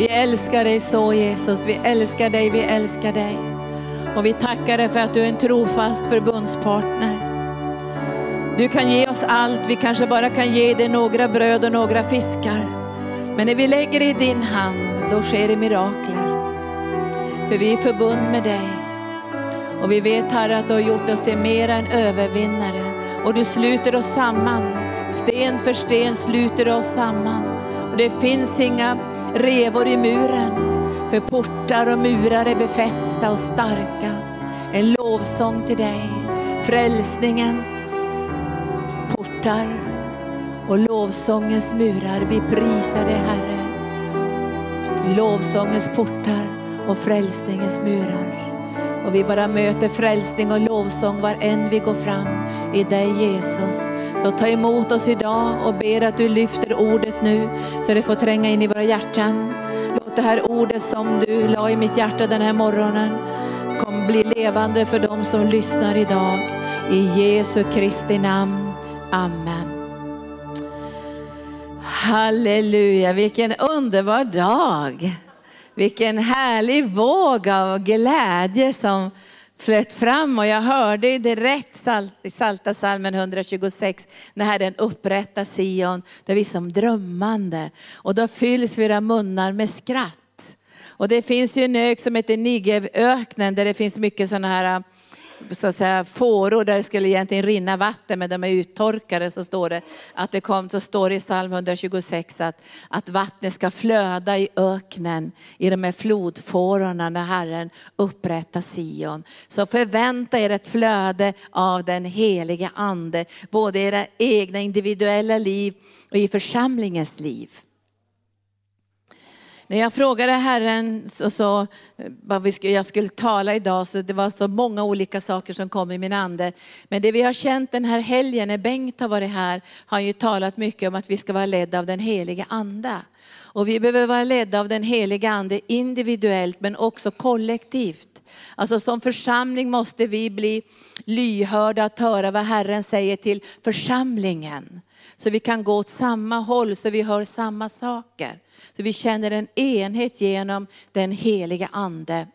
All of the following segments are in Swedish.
Vi älskar dig så Jesus, vi älskar dig, vi älskar dig. Och vi tackar dig för att du är en trofast förbundspartner. Du kan ge oss allt, vi kanske bara kan ge dig några bröd och några fiskar. Men när vi lägger det i din hand, då sker det mirakler. För vi är förbund med dig. Och vi vet Herre att du har gjort oss till mer än övervinnare. Och du sluter oss samman. Sten för sten sluter du oss samman. Och det finns inga revor i muren. För portar och murar är befästa och starka. En lovsång till dig. Frälsningens portar och lovsångens murar. Vi prisar dig Herre. Lovsångens portar och frälsningens murar. Och vi bara möter frälsning och lovsång var än vi går fram i dig Jesus. Så ta emot oss idag och ber att du lyfter ordet nu så det får tränga in i våra hjärtan. Låt det här ordet som du la i mitt hjärta den här morgonen kom bli levande för dem som lyssnar idag. I Jesu Kristi namn. Amen. Halleluja, vilken underbar dag. Vilken härlig våg av glädje som flöt fram och jag hörde direkt i Salta salmen 126 när Herren upprättar Sion, där vi som drömmande och då fylls våra munnar med skratt. Och det finns ju en ök som heter Nigevöknen där det finns mycket sådana här så att säga, fåror där det skulle egentligen rinna vatten men de är uttorkade så står det att det kom, så står det i psalm 126 att, att vattnet ska flöda i öknen i de här flodfårorna när Herren upprättar Sion. Så förvänta er ett flöde av den heliga ande, både i era egna individuella liv och i församlingens liv. När jag frågade Herren så, så, vad vi skulle, jag skulle tala idag, så det var så många olika saker som kom i min ande. Men det vi har känt den här helgen när Bengt har varit här, har han ju talat mycket om att vi ska vara ledda av den heliga ande. Och vi behöver vara ledda av den heliga ande individuellt men också kollektivt. Alltså som församling måste vi bli lyhörda att höra vad Herren säger till församlingen. Så vi kan gå åt samma håll, så vi hör samma saker. Så vi känner en enhet genom den heliga ande.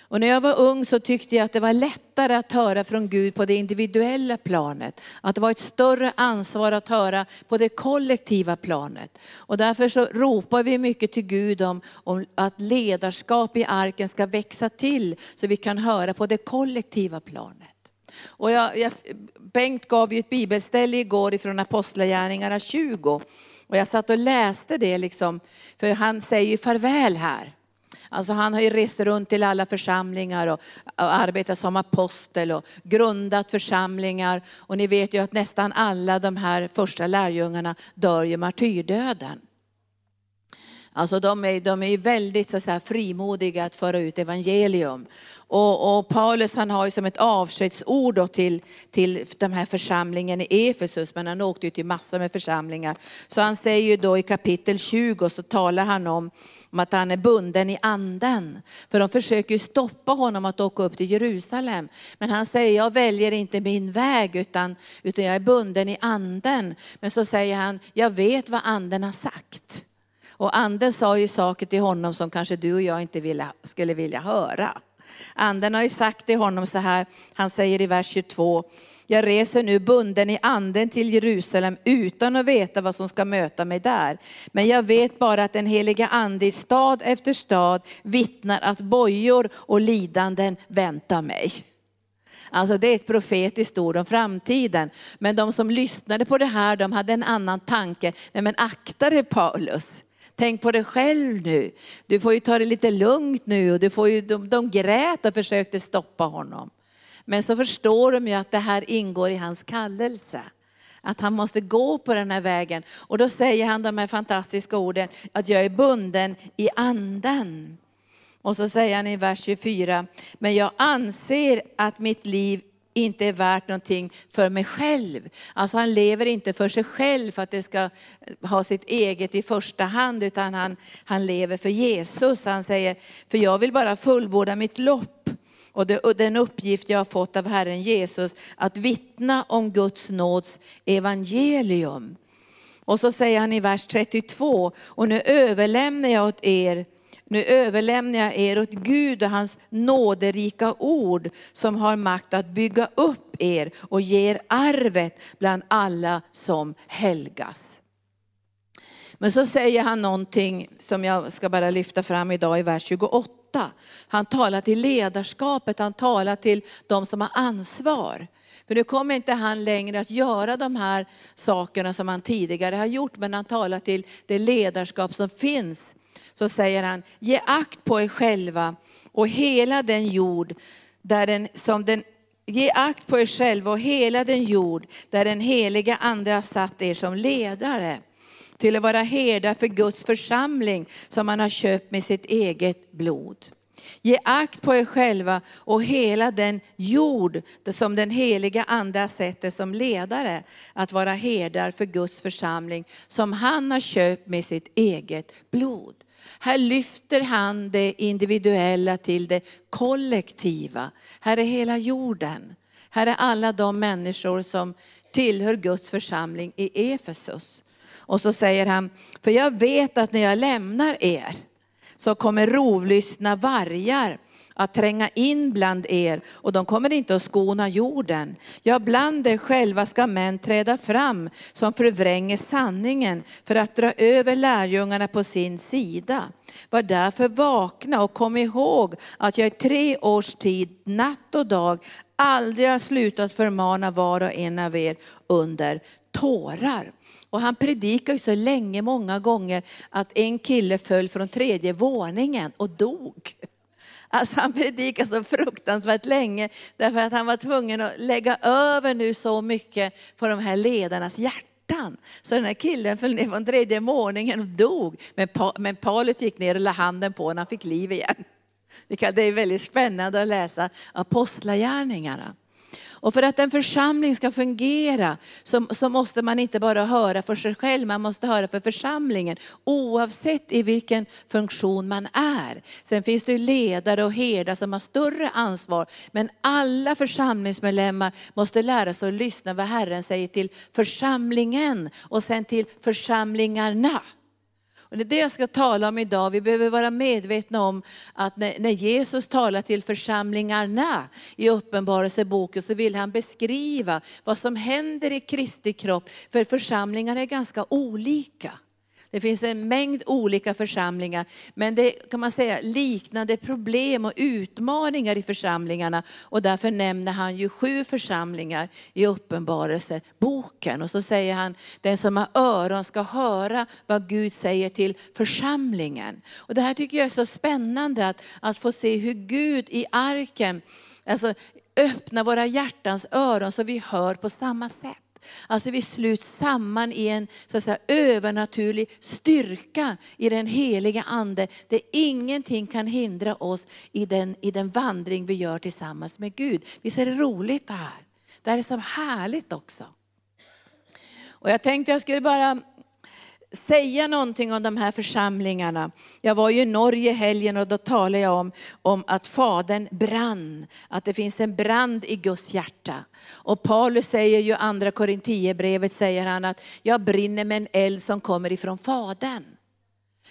Och när jag var ung så tyckte jag att det var lättare att höra från Gud på det individuella planet. Att det var ett större ansvar att höra på det kollektiva planet. Och därför så ropar vi mycket till Gud om, om att ledarskap i arken ska växa till så vi kan höra på det kollektiva planet. Och jag, jag, Bengt gav ju ett bibelställe igår ifrån Apostlagärningarna 20. Och jag satt och läste det liksom, för han säger ju farväl här. Alltså han har ju rest runt till alla församlingar och, och arbetat som apostel och grundat församlingar. Och ni vet ju att nästan alla de här första lärjungarna dör ju martyrdöden. Alltså de är, de är väldigt så säga, frimodiga att föra ut evangelium. Och, och, Paulus han har ju som ett avskedsord till, till den här församlingen i Efesus, men han åkte ju till massor med församlingar. Så han säger ju då i kapitel 20 så talar han om, om att han är bunden i anden. För de försöker ju stoppa honom att åka upp till Jerusalem. Men han säger, jag väljer inte min väg utan, utan jag är bunden i anden. Men så säger han, jag vet vad anden har sagt. Och anden sa ju saker till honom som kanske du och jag inte vilja, skulle vilja höra. Anden har ju sagt till honom så här, han säger i vers 22, jag reser nu bunden i anden till Jerusalem utan att veta vad som ska möta mig där. Men jag vet bara att den heliga ande i stad efter stad vittnar att bojor och lidanden väntar mig. Alltså det är ett profetiskt ord om framtiden. Men de som lyssnade på det här, de hade en annan tanke. Nej men akta dig Paulus. Tänk på dig själv nu. Du får ju ta det lite lugnt nu. Och du får ju, de, de grät och försökte stoppa honom. Men så förstår de ju att det här ingår i hans kallelse. Att han måste gå på den här vägen. Och då säger han de här fantastiska orden, att jag är bunden i anden. Och så säger han i vers 24, men jag anser att mitt liv inte är värt någonting för mig själv. Alltså han lever inte för sig själv för att det ska eh, ha sitt eget i första hand, utan han, han lever för Jesus. Han säger, för jag vill bara fullborda mitt lopp. Och, det, och den uppgift jag har fått av Herren Jesus, att vittna om Guds nåds evangelium. Och så säger han i vers 32, och nu överlämnar jag åt er nu överlämnar jag er åt Gud och hans nåderika ord som har makt att bygga upp er och ge er arvet bland alla som helgas. Men så säger han någonting som jag ska bara lyfta fram idag i vers 28. Han talar till ledarskapet, han talar till de som har ansvar. För nu kommer inte han längre att göra de här sakerna som han tidigare har gjort, men han talar till det ledarskap som finns. Så säger han, ge akt på er själva och hela den jord där den, som den Ge akt på er själva och hela den jord där den heliga ande har satt er som ledare till att vara herdar för Guds församling som han har köpt med sitt eget blod. Ge akt på er själva och hela den jord som den heliga ande har satt er som ledare att vara herdar för Guds församling som han har köpt med sitt eget blod. Här lyfter han det individuella till det kollektiva. Här är hela jorden. Här är alla de människor som tillhör Guds församling i Efesus. Och så säger han, för jag vet att när jag lämnar er så kommer rovlystna vargar att tränga in bland er och de kommer inte att skona jorden. Ja, bland er själva ska män träda fram som förvränger sanningen för att dra över lärjungarna på sin sida. Var därför vakna och kom ihåg att jag i tre års tid, natt och dag, aldrig har slutat förmana var och en av er under tårar. Och han predikade ju så länge, många gånger, att en kille föll från tredje våningen och dog. Alltså han predikade så fruktansvärt länge därför att han var tvungen att lägga över nu så mycket på de här ledarnas hjärtan. Så den här killen föll ner från tredje våningen och dog. Men, men Paulus gick ner och la handen på honom, han fick liv igen. Det är väldigt spännande att läsa apostlagärningarna. Och för att en församling ska fungera så, så, måste man inte bara höra för sig själv, man måste höra för församlingen. Oavsett i vilken funktion man är. Sen finns det ledare och herdar som har större ansvar. Men alla församlingsmedlemmar måste lära sig att lyssna vad Herren säger till församlingen och sen till församlingarna. Och det är det jag ska tala om idag. Vi behöver vara medvetna om att när, när Jesus talar till församlingarna i Uppenbarelseboken så vill han beskriva vad som händer i Kristi kropp. För församlingar är ganska olika. Det finns en mängd olika församlingar, men det kan man säga liknande problem och utmaningar i församlingarna. Och därför nämner han ju sju församlingar i Uppenbarelseboken. Och så säger han, den som har öron ska höra vad Gud säger till församlingen. Och det här tycker jag är så spännande att, att få se hur Gud i arken, alltså öppnar våra hjärtans öron så vi hör på samma sätt. Alltså vi sluts samman i en så att säga, övernaturlig styrka i den heliga ande. Där ingenting kan hindra oss i den, i den vandring vi gör tillsammans med Gud. Visst är det roligt det här? Det här är så härligt också. Och jag tänkte jag skulle bara säga någonting om de här församlingarna. Jag var ju i Norge helgen och då talade jag om, om att Fadern brann, att det finns en brand i Guds hjärta. Och Paulus säger ju andra Korintierbrevet säger han att jag brinner med en eld som kommer ifrån Fadern.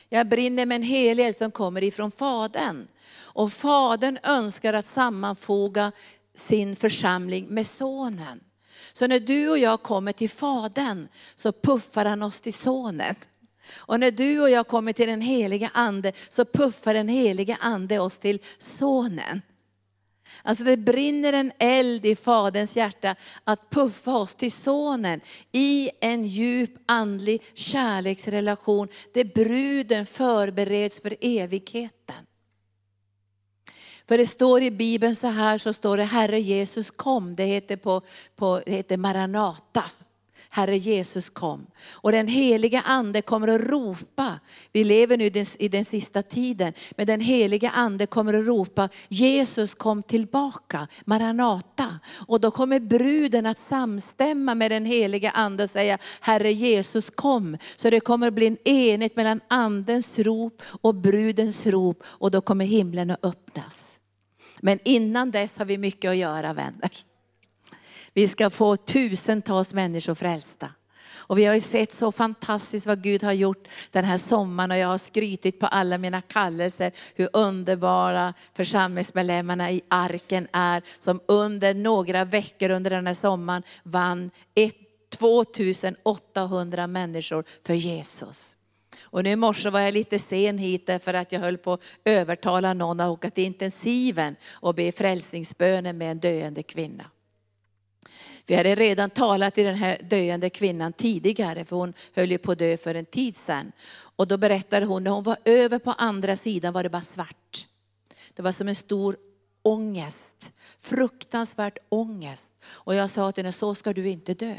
Jag brinner med en helig eld som kommer ifrån Fadern. Och Fadern önskar att sammanfoga sin församling med Sonen. Så när du och jag kommer till Fadern så puffar han oss till Sonen. Och när du och jag kommer till den heliga Ande så puffar den heliga Ande oss till Sonen. Alltså det brinner en eld i Faderns hjärta att puffa oss till Sonen i en djup andlig kärleksrelation där bruden förbereds för evigheten. För det står i Bibeln så här, så står det Herre Jesus kom. Det heter, på, på, det heter Maranata. Herre Jesus kom. Och den heliga ande kommer att ropa. Vi lever nu i den sista tiden. Men den heliga ande kommer att ropa Jesus kom tillbaka. Maranata. Och då kommer bruden att samstämma med den heliga ande och säga Herre Jesus kom. Så det kommer att bli en enhet mellan andens rop och brudens rop. Och då kommer himlen att öppnas. Men innan dess har vi mycket att göra vänner. Vi ska få tusentals människor frälsta. Och vi har ju sett så fantastiskt vad Gud har gjort den här sommaren och jag har skrytit på alla mina kallelser hur underbara församlingsmedlemmarna i arken är som under några veckor under den här sommaren vann 2800 människor för Jesus. Och nu i morse var jag lite sen hit för att jag höll på att övertala någon att åka till intensiven och be frälsningsbönen med en döende kvinna. Vi hade redan talat till den här döende kvinnan tidigare, för hon höll ju på att dö för en tid sedan. Och då berättade hon, när hon var över på andra sidan var det bara svart. Det var som en stor ångest, fruktansvärt ångest. Och jag sa till henne, så ska du inte dö.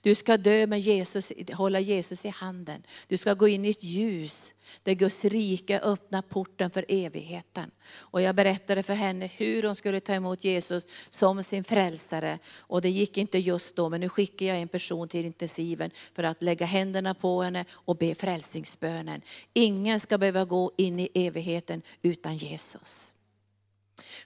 Du ska dö med Jesus, hålla Jesus i handen. Du ska gå in i ett ljus där Guds rike öppnar porten för evigheten. Och jag berättade för henne hur hon skulle ta emot Jesus som sin frälsare. Och det gick inte just då, men nu skickar jag en person till intensiven för att lägga händerna på henne och be frälsningsbönen. Ingen ska behöva gå in i evigheten utan Jesus.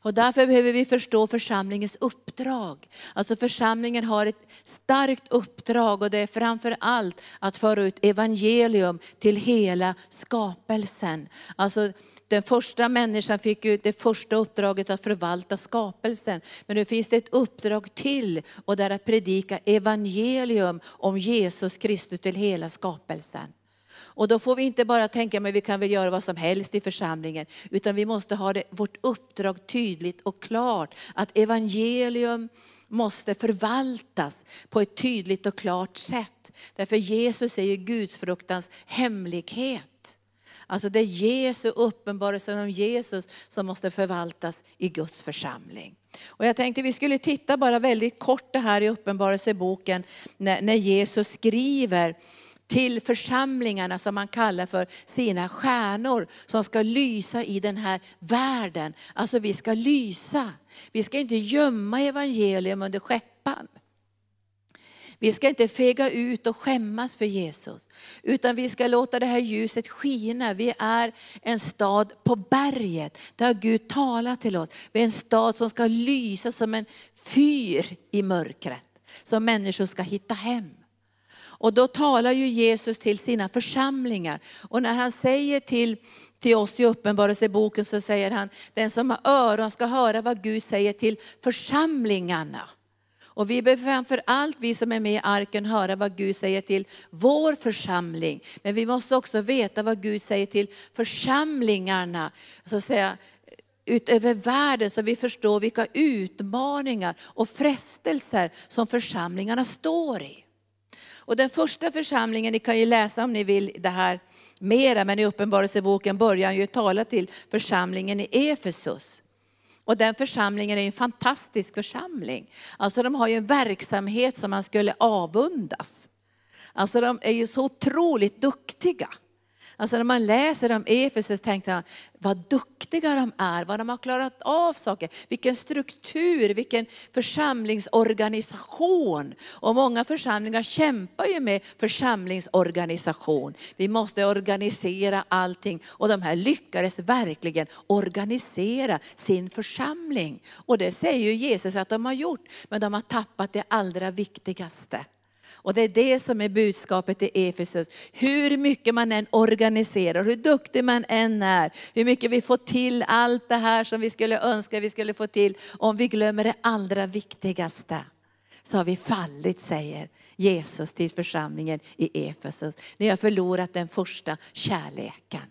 Och därför behöver vi förstå församlingens uppdrag. Alltså församlingen har ett starkt uppdrag och det är framför allt att föra ut evangelium till hela skapelsen. Alltså den första människan fick ju det första uppdraget att förvalta skapelsen. Men nu finns det ett uppdrag till och det är att predika evangelium om Jesus Kristus till hela skapelsen. Och då får vi inte bara tänka att vi kan väl göra vad som helst i församlingen, utan vi måste ha det, vårt uppdrag tydligt och klart. Att evangelium måste förvaltas på ett tydligt och klart sätt. Därför Jesus är ju gudsfruktans hemlighet. Alltså det är Jesu uppenbarelse om Jesus som måste förvaltas i Guds församling. Och jag tänkte vi skulle titta bara väldigt kort det här i uppenbarelseboken när, när Jesus skriver till församlingarna som man kallar för sina stjärnor som ska lysa i den här världen. Alltså vi ska lysa. Vi ska inte gömma evangelium under skäppan. Vi ska inte fega ut och skämmas för Jesus, utan vi ska låta det här ljuset skina. Vi är en stad på berget, där Gud talar till oss. Vi är en stad som ska lysa som en fyr i mörkret, som människor ska hitta hem. Och då talar ju Jesus till sina församlingar. Och när han säger till, till oss i Uppenbarelseboken så säger han, den som har öron ska höra vad Gud säger till församlingarna. Och vi behöver framför allt, vi som är med i arken, höra vad Gud säger till vår församling. Men vi måste också veta vad Gud säger till församlingarna, så att säga, utöver världen så vi förstår vilka utmaningar och frestelser som församlingarna står i. Och den första församlingen, ni kan ju läsa om ni vill det här mera, men i Uppenbarelseboken börjar han ju tala till församlingen i Efesus. Och den församlingen är en fantastisk församling. Alltså de har ju en verksamhet som man skulle avundas. Alltså de är ju så otroligt duktiga. Alltså när man läser om Efesus tänkte jag, vad duktiga de är, vad de har klarat av saker, vilken struktur, vilken församlingsorganisation. Och många församlingar kämpar ju med församlingsorganisation. Vi måste organisera allting och de här lyckades verkligen organisera sin församling. Och det säger ju Jesus att de har gjort, men de har tappat det allra viktigaste. Och det är det som är budskapet i Efesus. Hur mycket man än organiserar, hur duktig man än är, hur mycket vi får till allt det här som vi skulle önska vi skulle få till, om vi glömmer det allra viktigaste så har vi fallit, säger Jesus till församlingen i Efesus. Ni har förlorat den första kärleken.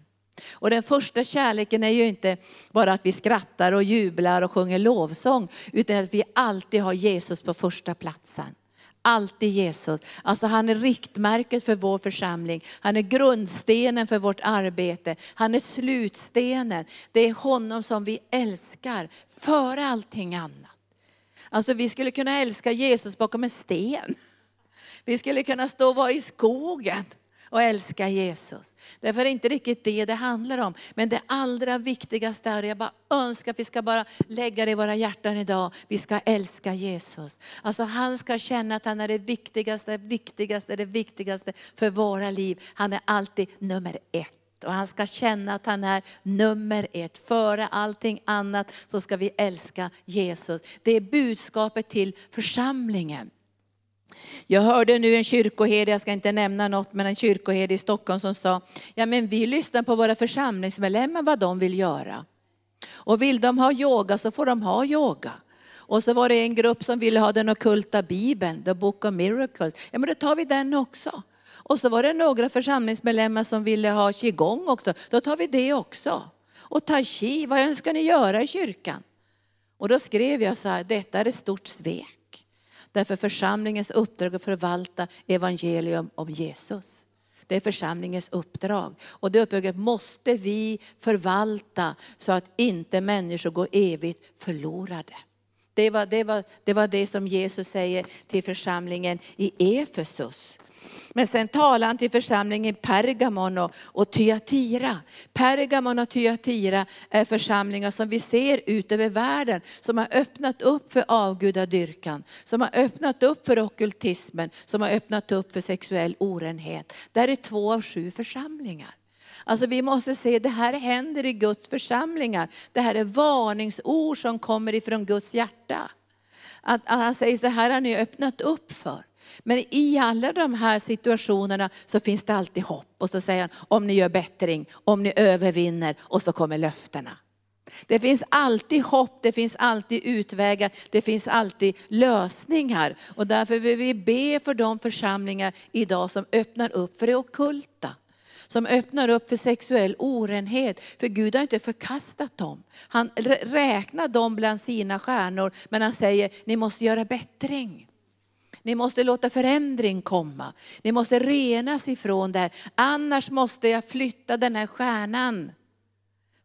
Och den första kärleken är ju inte bara att vi skrattar och jublar och sjunger lovsång, utan att vi alltid har Jesus på första platsen alltid Jesus. Alltså han är riktmärket för vår församling. Han är grundstenen för vårt arbete. Han är slutstenen. Det är honom som vi älskar före allting annat. Alltså vi skulle kunna älska Jesus bakom en sten. Vi skulle kunna stå och vara i skogen och älska Jesus. Därför är det inte riktigt det det handlar om. Men det allra viktigaste är, jag bara önskar att vi ska bara lägga det i våra hjärtan idag, vi ska älska Jesus. Alltså han ska känna att han är det viktigaste, viktigaste, det viktigaste för våra liv. Han är alltid nummer ett. Och han ska känna att han är nummer ett. Före allting annat så ska vi älska Jesus. Det är budskapet till församlingen. Jag hörde nu en kyrkoherde, jag ska inte nämna något, men en kyrkoherde i Stockholm som sa, ja men vi lyssnar på våra församlingsmedlemmar vad de vill göra. Och vill de ha yoga så får de ha yoga. Och så var det en grupp som ville ha den ockulta bibeln, the book of miracles. Ja men då tar vi den också. Och så var det några församlingsmedlemmar som ville ha qigong också, då tar vi det också. Och tai chi, vad önskar ni göra i kyrkan? Och då skrev jag så här, detta är ett stort svek. Därför församlingens uppdrag att förvalta evangelium om Jesus. Det är församlingens uppdrag. Och det uppdraget måste vi förvalta så att inte människor går evigt förlorade. Det var det, var, det var det som Jesus säger till församlingen i Efesus. Men sen talar han till församlingen Pergamon och, och Thyatira. Pergamon och Thyatira är församlingar som vi ser ut över världen, som har öppnat upp för avgudadyrkan, som har öppnat upp för ockultismen, som har öppnat upp för sexuell orenhet. Det är två av sju församlingar. Alltså vi måste se, det här händer i Guds församlingar. Det här är varningsord som kommer ifrån Guds hjärta. Att, att han säger, det här har ni öppnat upp för. Men i alla de här situationerna så finns det alltid hopp. Och så säger han, om ni gör bättring, om ni övervinner och så kommer löftena. Det finns alltid hopp, det finns alltid utvägar, det finns alltid lösningar. Och därför vill vi be för de församlingar idag som öppnar upp för det okulta. Som öppnar upp för sexuell orenhet. För Gud har inte förkastat dem. Han räknar dem bland sina stjärnor, men han säger, ni måste göra bättring. Ni måste låta förändring komma. Ni måste renas ifrån det här. Annars måste jag flytta den här stjärnan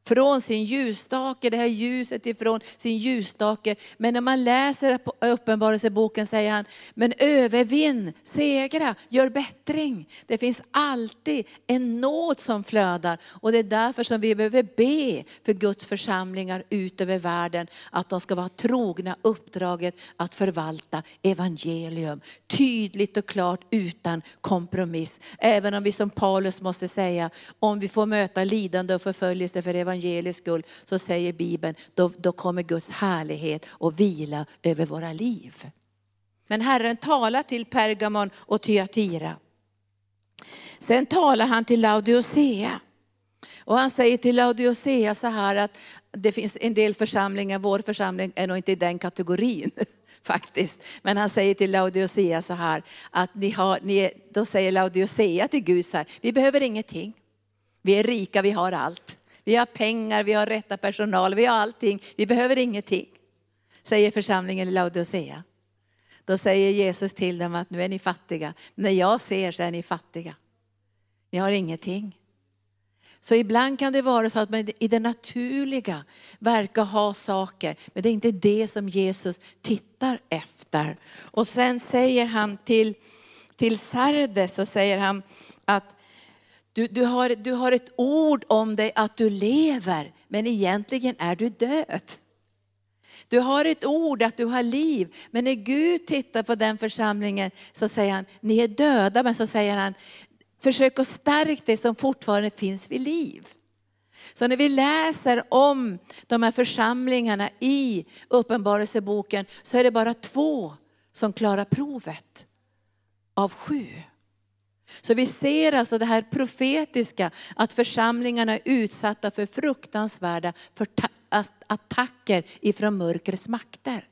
från sin ljusstake, det här ljuset ifrån sin ljusstake. Men när man läser Uppenbarelseboken säger han, men övervinn, segra, gör bättring. Det finns alltid en nåd som flödar och det är därför som vi behöver be för Guds församlingar ut över världen, att de ska vara trogna uppdraget att förvalta evangelium. Tydligt och klart utan kompromiss. Även om vi som Paulus måste säga, om vi får möta lidande och förföljelse för evangelium, evangeliets skull, så säger Bibeln, då, då kommer Guds härlighet och vila över våra liv. Men Herren talar till Pergamon och Thyatira. Sen talar han till Laodicea. Och han säger till Laodicea så här att det finns en del församlingar, vår församling är nog inte i den kategorin faktiskt. Men han säger till Laodicea så här, att ni har, ni, då säger Laodicea till Gud så här, vi behöver ingenting. Vi är rika, vi har allt. Vi har pengar, vi har rätta personal, vi har allting. Vi behöver ingenting. Säger församlingen i Laodicea. Då säger Jesus till dem att nu är ni fattiga. När jag ser så är ni fattiga. Ni har ingenting. Så ibland kan det vara så att man i det naturliga verkar ha saker, men det är inte det som Jesus tittar efter. Och sen säger han till, till Sardes, så säger han att du, du, har, du har ett ord om dig att du lever, men egentligen är du död. Du har ett ord att du har liv, men när Gud tittar på den församlingen så säger han, ni är döda, men så säger han, försök att stärka det som fortfarande finns vid liv. Så när vi läser om de här församlingarna i Uppenbarelseboken så är det bara två som klarar provet av sju. Så vi ser alltså det här profetiska, att församlingarna är utsatta för fruktansvärda attacker ifrån mörkrets makter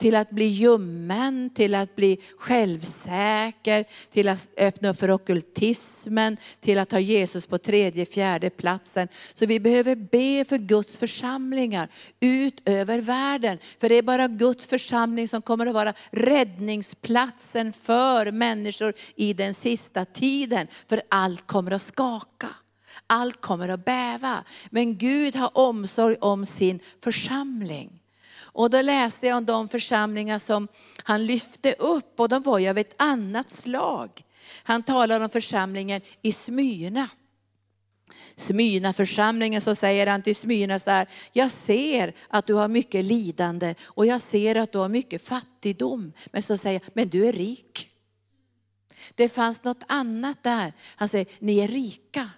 till att bli ljummen, till att bli självsäker, till att öppna upp för okultismen, till att ha Jesus på tredje, fjärde platsen. Så vi behöver be för Guds församlingar ut över världen. För det är bara Guds församling som kommer att vara räddningsplatsen för människor i den sista tiden. För allt kommer att skaka. Allt kommer att bäva. Men Gud har omsorg om sin församling. Och då läste jag om de församlingar som han lyfte upp och de var ju av ett annat slag. Han talar om församlingen i Smyrna. Smyrna församlingen så säger han till Smyrna så här, jag ser att du har mycket lidande och jag ser att du har mycket fattigdom. Men så säger men du är rik. Det fanns något annat där. Han säger, ni är rika.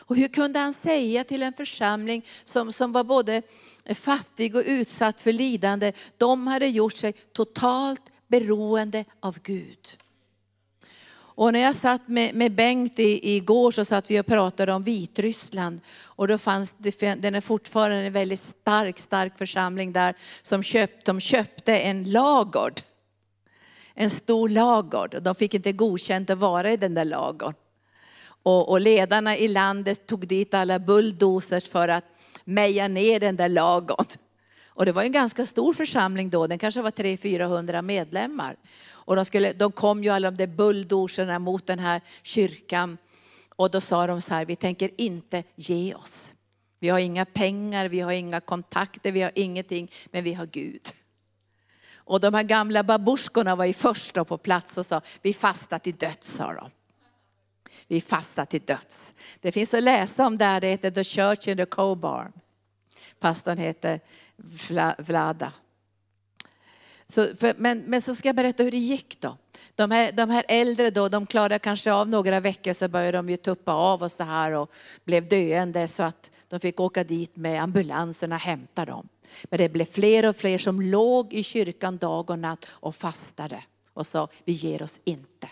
Och hur kunde han säga till en församling som, som var både fattig och utsatt för lidande, de hade gjort sig totalt beroende av Gud. Och när jag satt med, med Bengt i, igår så satt vi och pratade om Vitryssland. Och då fanns det, den är fortfarande en väldigt stark, stark församling där som köpt, de köpte en lagård. En stor lagård. De fick inte godkänt att vara i den där lagården. Och, och ledarna i landet tog dit alla bulldozers för att meja ner den där lagården. Och det var en ganska stor församling då, den kanske var 300-400 medlemmar. Och de, skulle, de kom ju alla de där bulldozerna mot den här kyrkan. Och då sa de så här, vi tänker inte ge oss. Vi har inga pengar, vi har inga kontakter, vi har ingenting, men vi har Gud. Och de här gamla babuskorna var ju först på plats och sa, vi fastar till döds, sa de. Vi fastar till döds. Det finns att läsa om där, det heter The Church in the Cobarn. Pastorn heter Vlada. Så, för, men, men så ska jag berätta hur det gick då. De här, de här äldre då, de klarade kanske av några veckor så började de ju tuppa av och så här och blev döende så att de fick åka dit med ambulanserna och hämta dem. Men det blev fler och fler som låg i kyrkan dag och natt och fastade och sa, vi ger oss inte.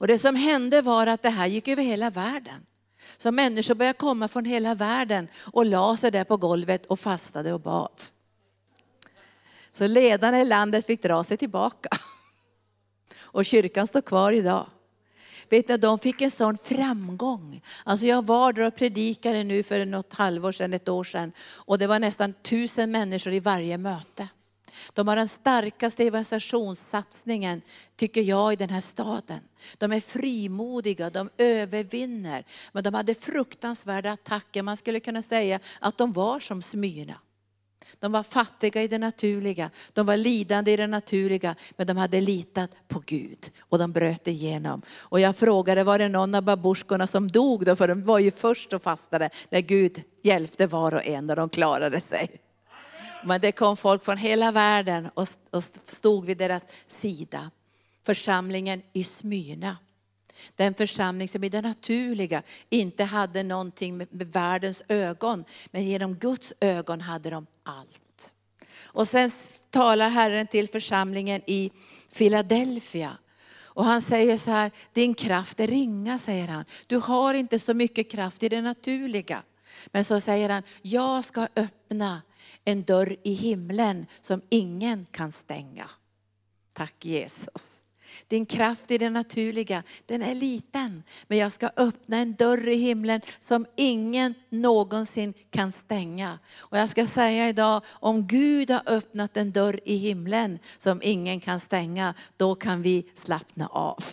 Och det som hände var att det här gick över hela världen. Så människor började komma från hela världen och la sig där på golvet och fastade och bad. Så ledarna i landet fick dra sig tillbaka. Och kyrkan står kvar idag. Vet ni, de fick en sån framgång. Alltså jag var där och predikade nu för något halvår sedan, ett år sedan. Och det var nästan tusen människor i varje möte. De har den starkaste evangelisationssatsningen, tycker jag, i den här staden. De är frimodiga, de övervinner. Men de hade fruktansvärda attacker. Man skulle kunna säga att de var som Smyrna. De var fattiga i det naturliga, de var lidande i det naturliga, men de hade litat på Gud och de bröt igenom. Och jag frågade, var det någon av babusjkorna som dog då? För de var ju först och fastade när Gud hjälpte var och en och de klarade sig. Men det kom folk från hela världen och stod vid deras sida. Församlingen i Smyrna. Den församling som i det naturliga inte hade någonting med världens ögon, men genom Guds ögon hade de allt. Och sen talar Herren till församlingen i Philadelphia. Och han säger så här, din kraft är ringa, säger han. Du har inte så mycket kraft i det naturliga. Men så säger han, jag ska öppna en dörr i himlen som ingen kan stänga. Tack Jesus. Din kraft i det naturliga, den är liten. Men jag ska öppna en dörr i himlen som ingen någonsin kan stänga. Och jag ska säga idag, om Gud har öppnat en dörr i himlen som ingen kan stänga, då kan vi slappna av.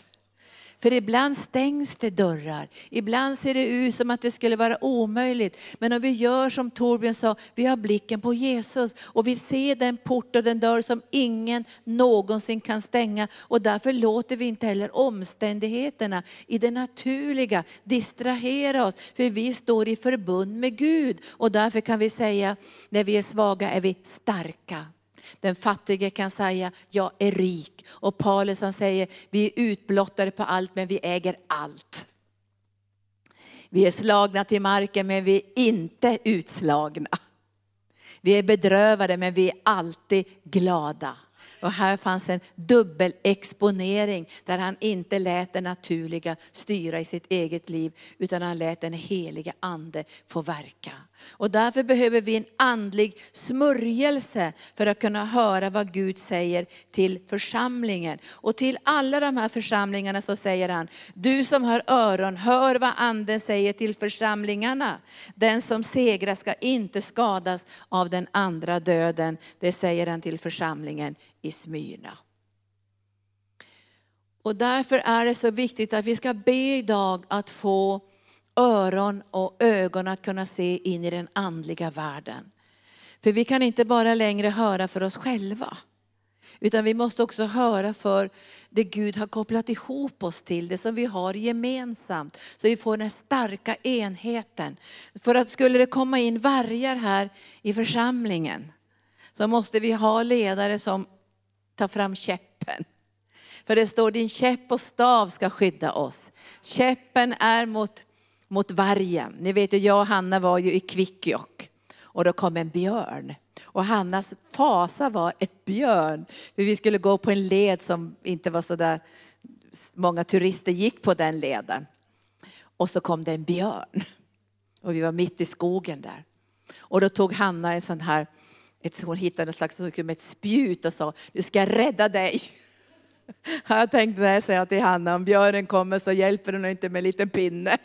För ibland stängs det dörrar. Ibland ser det ut som att det skulle vara omöjligt. Men om vi gör som Torbjörn sa, vi har blicken på Jesus. Och vi ser den port och den dörr som ingen någonsin kan stänga. Och därför låter vi inte heller omständigheterna i det naturliga distrahera oss. För vi står i förbund med Gud. Och därför kan vi säga, när vi är svaga är vi starka. Den fattige kan säga, jag är rik. Och Paulus han säger, vi är utblottade på allt men vi äger allt. Vi är slagna till marken men vi är inte utslagna. Vi är bedrövade men vi är alltid glada. Och här fanns en dubbelexponering där han inte lät det naturliga styra i sitt eget liv, utan han lät den heliga ande få verka. Och därför behöver vi en andlig smörjelse för att kunna höra vad Gud säger till församlingen. Och till alla de här församlingarna så säger han, du som har öron, hör vad anden säger till församlingarna. Den som segrar ska inte skadas av den andra döden. Det säger han till församlingen i Smyrna. Och därför är det så viktigt att vi ska be idag att få öron och ögon att kunna se in i den andliga världen. För vi kan inte bara längre höra för oss själva. Utan vi måste också höra för det Gud har kopplat ihop oss till, det som vi har gemensamt. Så vi får den starka enheten. För att skulle det komma in vargar här i församlingen, så måste vi ha ledare som Ta fram käppen. För det står din käpp och stav ska skydda oss. Käppen är mot, mot vargen. Ni vet ju, jag och Hanna var ju i Kvikkjokk och då kom en björn. Och Hannas fasa var ett björn. För vi skulle gå på en led som inte var så där många turister gick på den leden. Och så kom det en björn. Och vi var mitt i skogen där. Och då tog Hanna en sån här, ett, hon hittade en slags med ett spjut och sa, nu ska jag rädda dig. Jag tänkte när jag säger till Hanna, om björnen kommer så hjälper den inte med en liten pinne.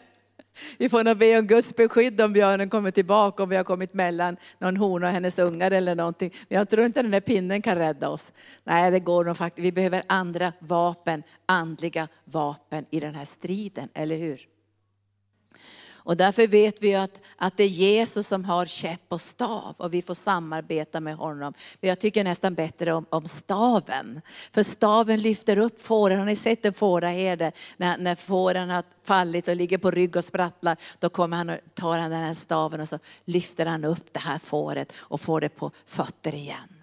Vi får nog be om Guds beskydd om björnen kommer tillbaka, om vi har kommit mellan någon hona och hennes ungar eller någonting. Men jag tror inte den där pinnen kan rädda oss. Nej, det går nog faktiskt. Vi behöver andra vapen, andliga vapen i den här striden, eller hur? Och därför vet vi att, att det är Jesus som har käpp och stav och vi får samarbeta med honom. Men jag tycker nästan bättre om, om staven. För staven lyfter upp fåren. Har ni sett en fåraherde? När, när fåren har fallit och ligger på rygg och sprattlar, då kommer han och tar han den här staven och så lyfter han upp det här fåret och får det på fötter igen.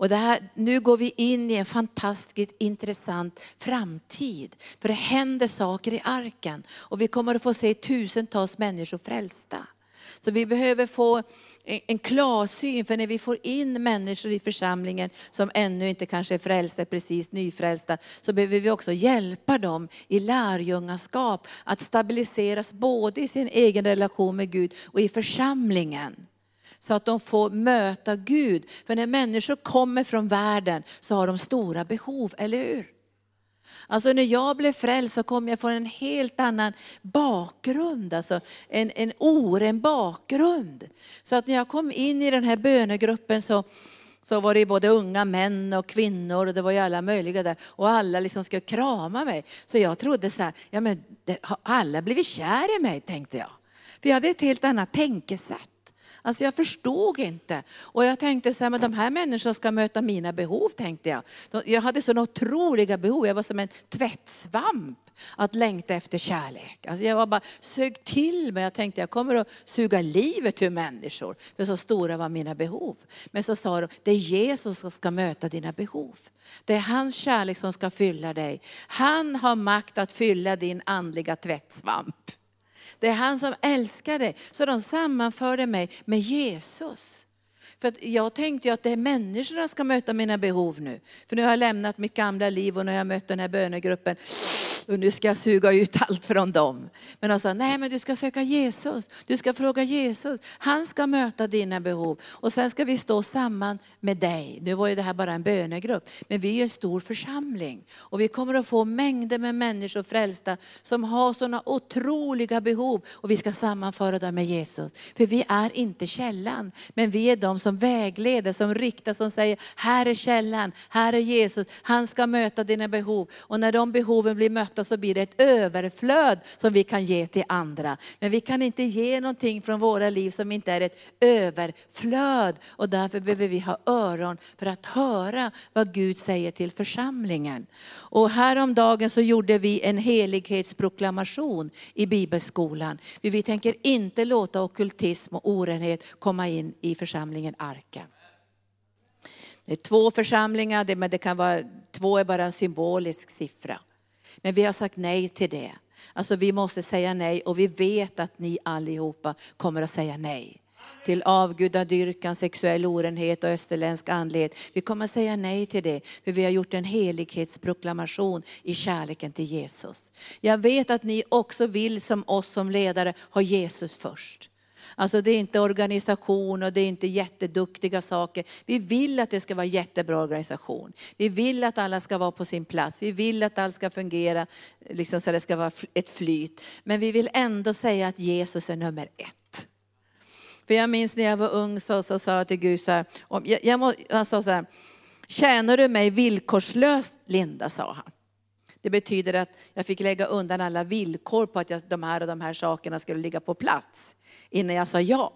Och det här, nu går vi in i en fantastiskt intressant framtid. För det händer saker i arken och vi kommer att få se tusentals människor frälsta. Så vi behöver få en klarsyn, för när vi får in människor i församlingen som ännu inte kanske är frälsta, precis nyfrälsta, så behöver vi också hjälpa dem i lärjungaskap att stabiliseras både i sin egen relation med Gud och i församlingen så att de får möta Gud. För när människor kommer från världen så har de stora behov, eller hur? Alltså när jag blev frälst så kom jag från en helt annan bakgrund, alltså en, en oren bakgrund. Så att när jag kom in i den här bönegruppen så, så var det både unga män och kvinnor och det var ju alla möjliga där. Och alla liksom skulle krama mig. Så jag trodde så här, ja men det, har alla blivit kär i mig tänkte jag. För jag hade ett helt annat tänkesätt. Alltså jag förstod inte. Och jag tänkte så här, men de här människorna ska möta mina behov, tänkte jag. Jag hade sådana otroliga behov, jag var som en tvättsvamp att längta efter kärlek. Alltså jag var bara sög till mig, jag tänkte jag kommer att suga livet ur människor. För så stora var mina behov. Men så sa de, det är Jesus som ska möta dina behov. Det är hans kärlek som ska fylla dig. Han har makt att fylla din andliga tvättsvamp. Det är han som älskar dig. Så de sammanförde mig med Jesus. För jag tänkte ju att det är människorna som ska möta mina behov nu. För nu har jag lämnat mitt gamla liv och nu har jag mött den här bönegruppen. Och nu ska jag suga ut allt från dem. Men de sa, nej men du ska söka Jesus. Du ska fråga Jesus. Han ska möta dina behov. Och sen ska vi stå samman med dig. Nu var ju det här bara en bönegrupp. Men vi är en stor församling. Och vi kommer att få mängder med människor frälsta som har sådana otroliga behov. Och vi ska sammanföra dem med Jesus. För vi är inte källan. Men vi är de som som vägleder, som riktar, som säger, här är källan, här är Jesus. Han ska möta dina behov. Och när de behoven blir mötta så blir det ett överflöd som vi kan ge till andra. Men vi kan inte ge någonting från våra liv som inte är ett överflöd. Och därför behöver vi ha öron för att höra vad Gud säger till församlingen. Och häromdagen så gjorde vi en helighetsproklamation i bibelskolan. Vi tänker inte låta okultism och orenhet komma in i församlingen Arken. Det är två församlingar, men det kan vara, två är bara en symbolisk siffra. Men vi har sagt nej till det. Alltså vi måste säga nej och vi vet att ni allihopa kommer att säga nej. Till avgudadyrkan, sexuell orenhet och österländsk andlighet. Vi kommer att säga nej till det, för vi har gjort en helighetsproklamation i kärleken till Jesus. Jag vet att ni också vill som oss som ledare ha Jesus först. Alltså det är inte organisation och det är inte jätteduktiga saker. Vi vill att det ska vara jättebra organisation. Vi vill att alla ska vara på sin plats. Vi vill att allt ska fungera liksom så det ska vara ett flyt. Men vi vill ändå säga att Jesus är nummer ett. För jag minns när jag var ung så, så sa jag till Gud så här, om, jag, jag må, han sa så här, tjänar du mig villkorslöst Linda, sa han. Det betyder att jag fick lägga undan alla villkor på att jag, de här och de här sakerna skulle ligga på plats innan jag sa ja.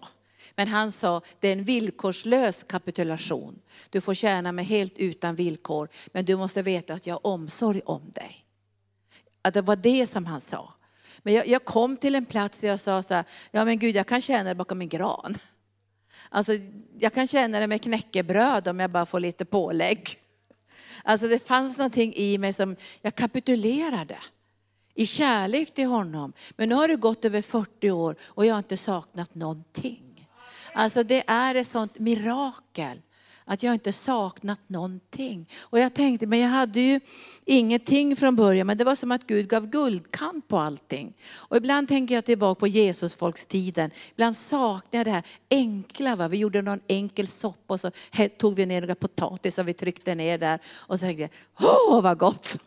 Men han sa, det är en villkorslös kapitulation. Du får tjäna mig helt utan villkor, men du måste veta att jag har omsorg om dig. Att det var det som han sa. Men jag, jag kom till en plats där jag sa så här, ja men Gud jag kan tjäna dig bakom en gran. Alltså jag kan tjäna dig med knäckebröd om jag bara får lite pålägg. Alltså det fanns någonting i mig som jag kapitulerade i kärlek till honom. Men nu har det gått över 40 år och jag har inte saknat någonting. Alltså det är ett sånt mirakel att jag inte saknat någonting. Och jag tänkte, men jag hade ju ingenting från början, men det var som att Gud gav guldkant på allting. Och ibland tänker jag tillbaka på Jesusfolkstiden. Ibland saknar jag det här enkla. Va? Vi gjorde någon enkel soppa och så tog vi ner några potatisar vi tryckte ner där. Och så tänkte jag, åh vad gott!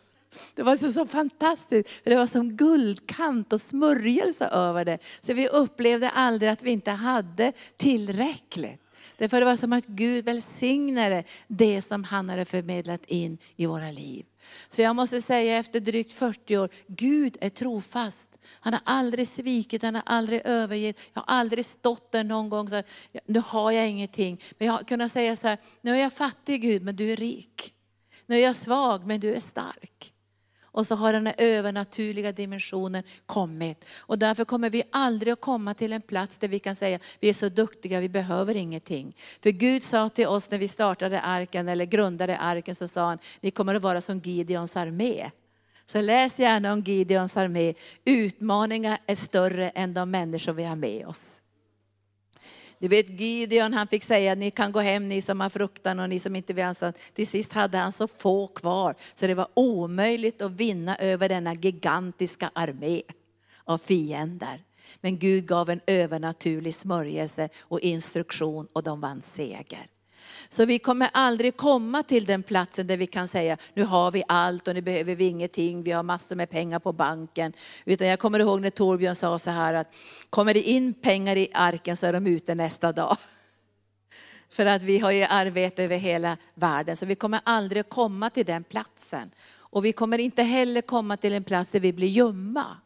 Det var så, så fantastiskt. Det var som guldkant och smörjelse över det. Så vi upplevde aldrig att vi inte hade tillräckligt. Därför det var som att Gud välsignade det som han hade förmedlat in i våra liv. Så jag måste säga efter drygt 40 år, Gud är trofast. Han har aldrig svikit, han har aldrig övergett. Jag har aldrig stått där någon gång och sagt, nu har jag ingenting. Men jag har kunnat säga så här, nu är jag fattig Gud, men du är rik. Nu är jag svag, men du är stark. Och så har den här övernaturliga dimensionen kommit. Och därför kommer vi aldrig att komma till en plats där vi kan säga, vi är så duktiga, vi behöver ingenting. För Gud sa till oss när vi startade arken, eller grundade arken, så sa han, ni kommer att vara som Gideons armé. Så läs gärna om Gideons armé. Utmaningar är större än de människor vi har med oss. Du vet Gideon, han fick säga ni kan gå hem ni som har fruktan och ni som inte vill ansvara. Till sist hade han så få kvar så det var omöjligt att vinna över denna gigantiska armé av fiender. Men Gud gav en övernaturlig smörjelse och instruktion och de vann seger. Så vi kommer aldrig komma till den platsen där vi kan säga, nu har vi allt och nu behöver vi ingenting, vi har massor med pengar på banken. Utan jag kommer ihåg när Torbjörn sa så här att, kommer det in pengar i arken så är de ute nästa dag. För att vi har ju arbete över hela världen, så vi kommer aldrig komma till den platsen. Och vi kommer inte heller komma till en plats där vi blir gömma.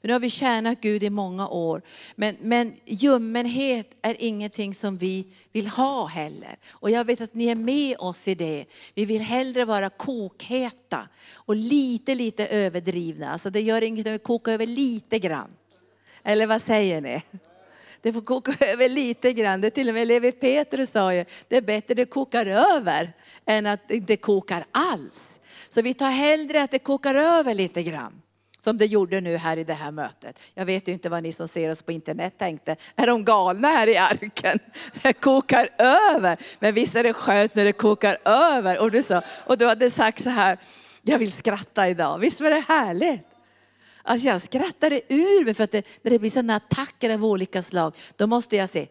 Nu har vi tjänat Gud i många år. Men, men ljummenhet är ingenting som vi vill ha heller. Och jag vet att ni är med oss i det. Vi vill hellre vara kokheta och lite, lite överdrivna. Alltså det gör inget om vi kokar över lite grann. Eller vad säger ni? Det får koka över lite grann. Det till och med Levi Petrus sa ju, det är bättre det kokar över än att det inte kokar alls. Så vi tar hellre att det kokar över lite grann som det gjorde nu här i det här mötet. Jag vet ju inte vad ni som ser oss på internet tänkte. Är de galna här i arken? Det kokar över. Men visst är det skönt när det kokar över. Och du, sa, och du hade sagt så här, jag vill skratta idag. Visst var det härligt? Alltså jag skrattade ur mig för att det, när det blir sådana attacker av olika slag, då måste jag se,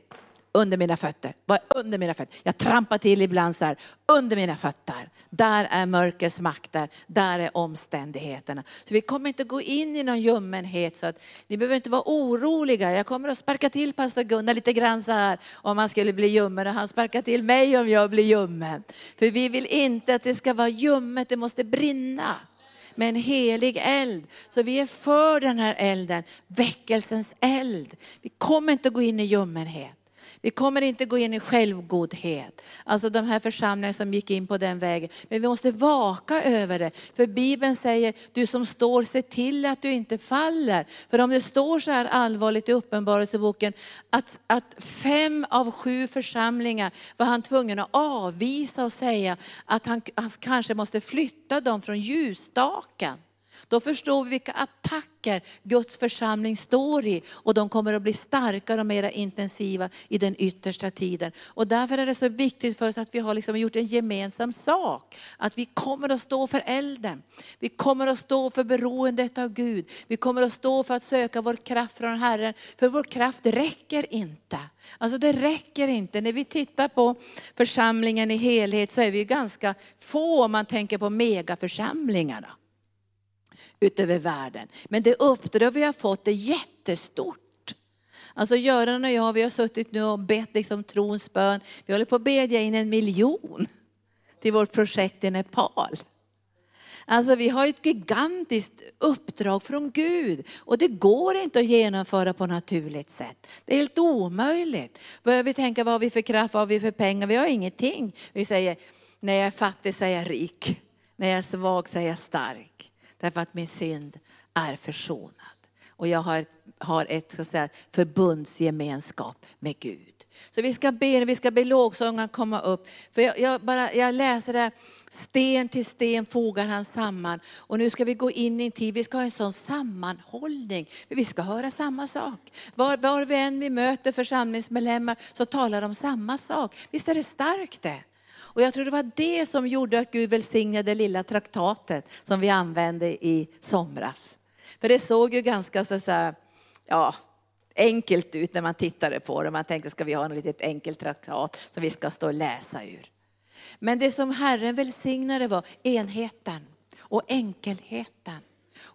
under mina fötter. Vad under mina fötter? Jag trampar till ibland så här, under mina fötter. Där är mörkrets makter, där är omständigheterna. Så vi kommer inte gå in i någon ljummenhet så att ni behöver inte vara oroliga. Jag kommer att sparka till pastor Gunnar lite grann så här om han skulle bli ljummen och han sparkar till mig om jag blir ljummen. För vi vill inte att det ska vara ljummet, det måste brinna med en helig eld. Så vi är för den här elden, väckelsens eld. Vi kommer inte gå in i ljummenhet. Vi kommer inte gå in i självgodhet. Alltså de här församlingarna som gick in på den vägen. Men vi måste vaka över det. För Bibeln säger, du som står, se till att du inte faller. För om det står så här allvarligt i Uppenbarelseboken, att, att fem av sju församlingar var han tvungen att avvisa och säga att han, han kanske måste flytta dem från ljusstaken. Då förstår vi vilka attacker Guds församling står i och de kommer att bli starkare och mer intensiva i den yttersta tiden. Och därför är det så viktigt för oss att vi har liksom gjort en gemensam sak. Att vi kommer att stå för elden. Vi kommer att stå för beroendet av Gud. Vi kommer att stå för att söka vår kraft från Herren. För vår kraft räcker inte. Alltså det räcker inte. När vi tittar på församlingen i helhet så är vi ganska få om man tänker på megaförsamlingarna utöver världen. Men det uppdrag vi har fått är jättestort. Alltså Göran och jag, vi har suttit nu och bett liksom trons bön. Vi håller på att bedja in en miljon till vårt projekt i Nepal. Alltså vi har ett gigantiskt uppdrag från Gud och det går inte att genomföra på naturligt sätt. Det är helt omöjligt. Börjar vi tänka vad har vi för kraft, vad har vi för pengar? Vi har ingenting. Vi säger, när jag är fattig så är jag rik. När jag är svag så är jag stark. Därför att min synd är försonad. Och jag har, har ett så att säga, förbundsgemenskap med Gud. Så vi ska be, vi ska be lovsångaren komma upp. För jag, jag, bara, jag läser det, sten till sten fogar han samman. Och nu ska vi gå in i en tid, vi ska ha en sån sammanhållning. För vi ska höra samma sak. Var, var vi än vi möter församlingsmedlemmar så talar de samma sak. Visst är det starkt det? Och jag tror det var det som gjorde att Gud välsignade det lilla traktatet som vi använde i somras. För det såg ju ganska så, så ja, enkelt ut när man tittade på det. Man tänkte, ska vi ha en litet enkelt traktat som vi ska stå och läsa ur? Men det som Herren välsignade var enheten och enkelheten.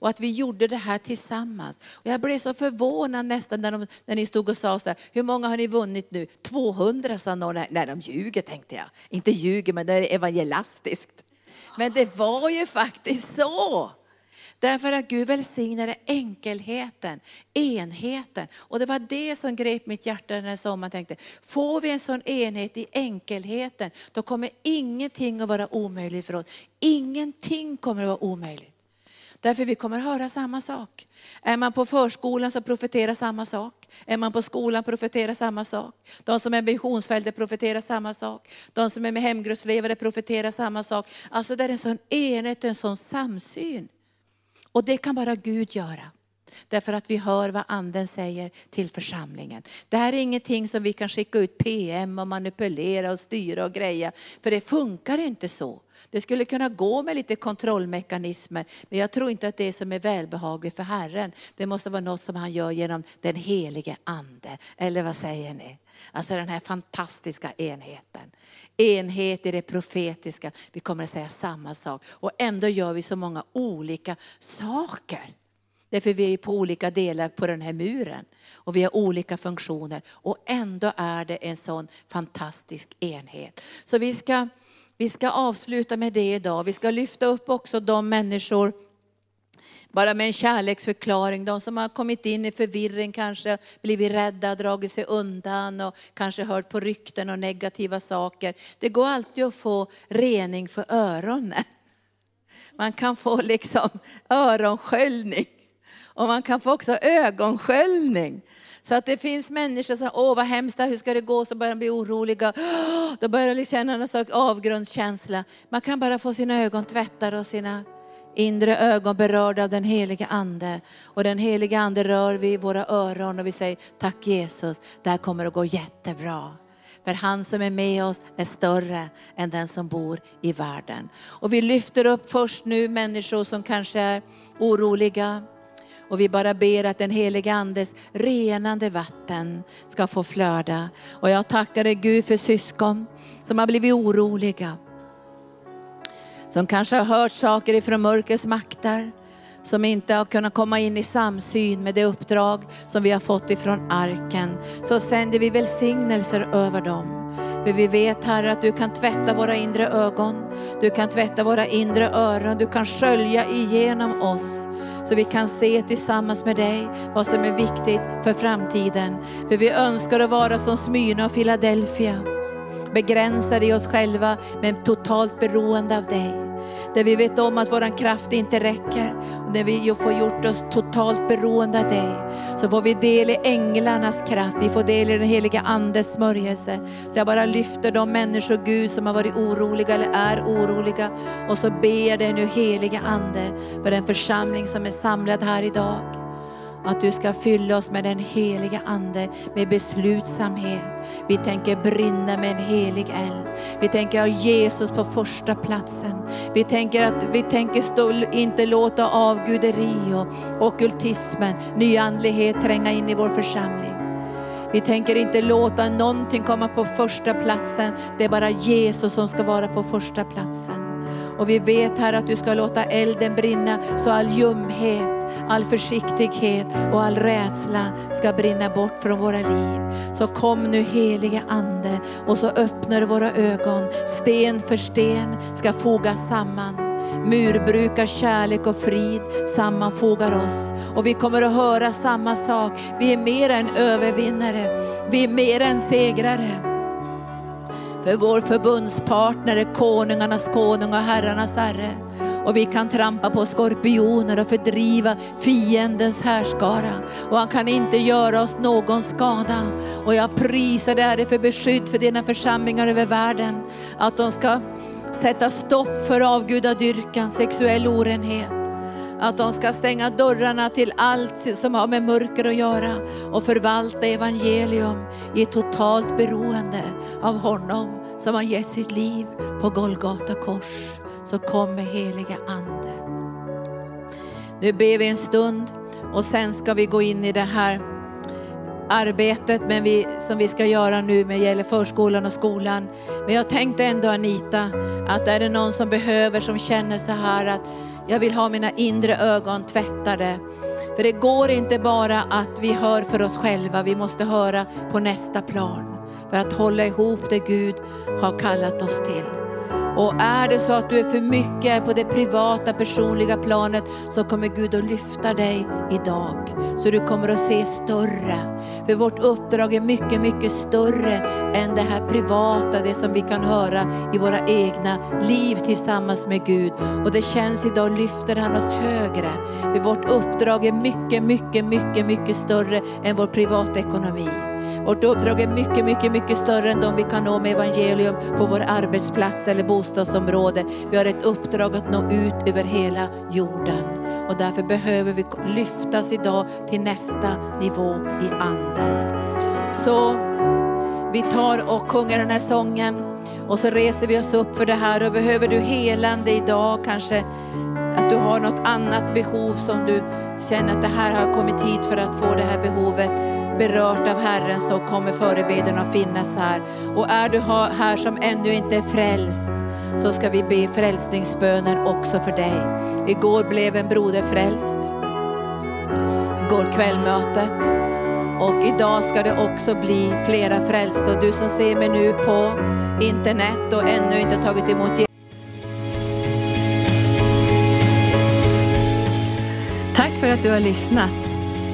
Och att vi gjorde det här tillsammans. Och jag blev så förvånad nästan när, de, när ni stod och sa så här, hur många har ni vunnit nu? 200 sa någon. Nej, de ljuger tänkte jag. Inte ljuger, men det är evangelistiskt. Men det var ju faktiskt så. Därför att Gud välsignade enkelheten, enheten. Och det var det som grep mitt hjärta den här sommaren. tänkte, får vi en sån enhet i enkelheten, då kommer ingenting att vara omöjligt för oss. Ingenting kommer att vara omöjligt. Därför vi kommer höra samma sak. Är man på förskolan så profeterar samma sak. Är man på skolan profeterar samma sak. De som är missionsfältet profeterar samma sak. De som är med hemgruppsledare profeterar samma sak. Alltså det är en sån enhet, en sån samsyn. Och det kan bara Gud göra. Därför att vi hör vad anden säger till församlingen. Det här är ingenting som vi kan skicka ut PM och manipulera och styra och greja. För det funkar inte så. Det skulle kunna gå med lite kontrollmekanismer, men jag tror inte att det är som är välbehagligt för Herren. Det måste vara något som han gör genom den helige ande. Eller vad säger ni? Alltså den här fantastiska enheten. Enhet i det profetiska. Vi kommer att säga samma sak. Och ändå gör vi så många olika saker. Därför vi är på olika delar på den här muren. Och vi har olika funktioner. Och ändå är det en sån fantastisk enhet. Så vi ska, vi ska avsluta med det idag. Vi ska lyfta upp också de människor bara med en kärleksförklaring. De som har kommit in i förvirring, kanske blivit rädda, dragit sig undan och kanske hört på rykten och negativa saker. Det går alltid att få rening för öronen. Man kan få liksom öronsköljning. Och man kan få också ögonsköljning. Så att det finns människor som säger, åh vad hemskt, hur ska det gå? Så börjar de bli oroliga. Då börjar de känna någon slags avgrundskänsla. Man kan bara få sina ögon tvättade och sina inre ögon berörda av den heliga Ande. Och den heliga Ande rör vid våra öron och vi säger, tack Jesus, det här kommer att gå jättebra. För han som är med oss är större än den som bor i världen. Och vi lyfter upp först nu människor som kanske är oroliga, och vi bara ber att den helige Andes renande vatten ska få flöda. Och jag tackar dig Gud för syskon som har blivit oroliga. Som kanske har hört saker ifrån mörkrets makter. Som inte har kunnat komma in i samsyn med det uppdrag som vi har fått ifrån arken. Så sänder vi välsignelser över dem. För vi vet Herre att du kan tvätta våra inre ögon. Du kan tvätta våra inre öron. Du kan skölja igenom oss så vi kan se tillsammans med dig vad som är viktigt för framtiden. För vi önskar att vara som Smyrna och Philadelphia. Begränsade i oss själva men totalt beroende av dig. Där vi vet om att vår kraft inte räcker. När vi får gjort oss totalt beroende av dig. Så får vi del i änglarnas kraft. Vi får del i den heliga andes smörjelse. Så jag bara lyfter de människor Gud som har varit oroliga eller är oroliga. Och så ber jag dig nu heliga ande för den församling som är samlad här idag. Att du ska fylla oss med den heliga Ande, med beslutsamhet. Vi tänker brinna med en helig eld. Vi tänker ha Jesus på första platsen. Vi tänker att vi tänker stå, inte låta avguderi och okultismen, nyandlighet tränga in i vår församling. Vi tänker inte låta någonting komma på första platsen. Det är bara Jesus som ska vara på första platsen. Och vi vet här att du ska låta elden brinna så all ljumhet, all försiktighet och all rädsla ska brinna bort från våra liv. Så kom nu helige Ande och så öppnar våra ögon. Sten för sten ska fogas samman. Murbrukar kärlek och frid sammanfogar oss. Och vi kommer att höra samma sak. Vi är mer än övervinnare. Vi är mer än segrare. För vår förbundspartner är konungarnas konung och herrarnas herre. Och vi kan trampa på skorpioner och fördriva fiendens härskara. Och han kan inte göra oss någon skada. Och jag prisar dig Herre för beskydd för dina församlingar över världen. Att de ska sätta stopp för avgudadyrkan, sexuell orenhet. Att de ska stänga dörrarna till allt som har med mörker att göra och förvalta evangelium i totalt beroende av honom som har gett sitt liv på Golgata kors. Så kom med heliga Ande. Nu ber vi en stund och sen ska vi gå in i det här arbetet men vi, som vi ska göra nu med gäller förskolan och skolan. Men jag tänkte ändå Anita, att är det någon som behöver, som känner så här att jag vill ha mina inre ögon tvättade. För det går inte bara att vi hör för oss själva, vi måste höra på nästa plan. För att hålla ihop det Gud har kallat oss till. Och är det så att du är för mycket på det privata, personliga planet så kommer Gud att lyfta dig idag. Så du kommer att se större. För vårt uppdrag är mycket, mycket större än det här privata, det som vi kan höra i våra egna liv tillsammans med Gud. Och det känns idag lyfter han oss högre. För vårt uppdrag är mycket, mycket, mycket, mycket större än vår privatekonomi. Vårt uppdrag är mycket, mycket, mycket större än de vi kan nå med evangelium på vår arbetsplats eller bostadsområde. Vi har ett uppdrag att nå ut över hela jorden. Och därför behöver vi lyftas idag till nästa nivå i anden. Så vi tar och sjunger den här sången och så reser vi oss upp för det här och behöver du helande idag kanske att du har något annat behov som du känner att det här har kommit hit för att få det här behovet berört av Herren så kommer förebeden att finnas här. Och är du här som ännu inte är frälst så ska vi be frälsningsböner också för dig. Igår blev en broder frälst. Igår kvällmötet. Och idag ska det också bli flera frälsta. Och du som ser mig nu på internet och ännu inte tagit emot Jesus. Tack för att du har lyssnat.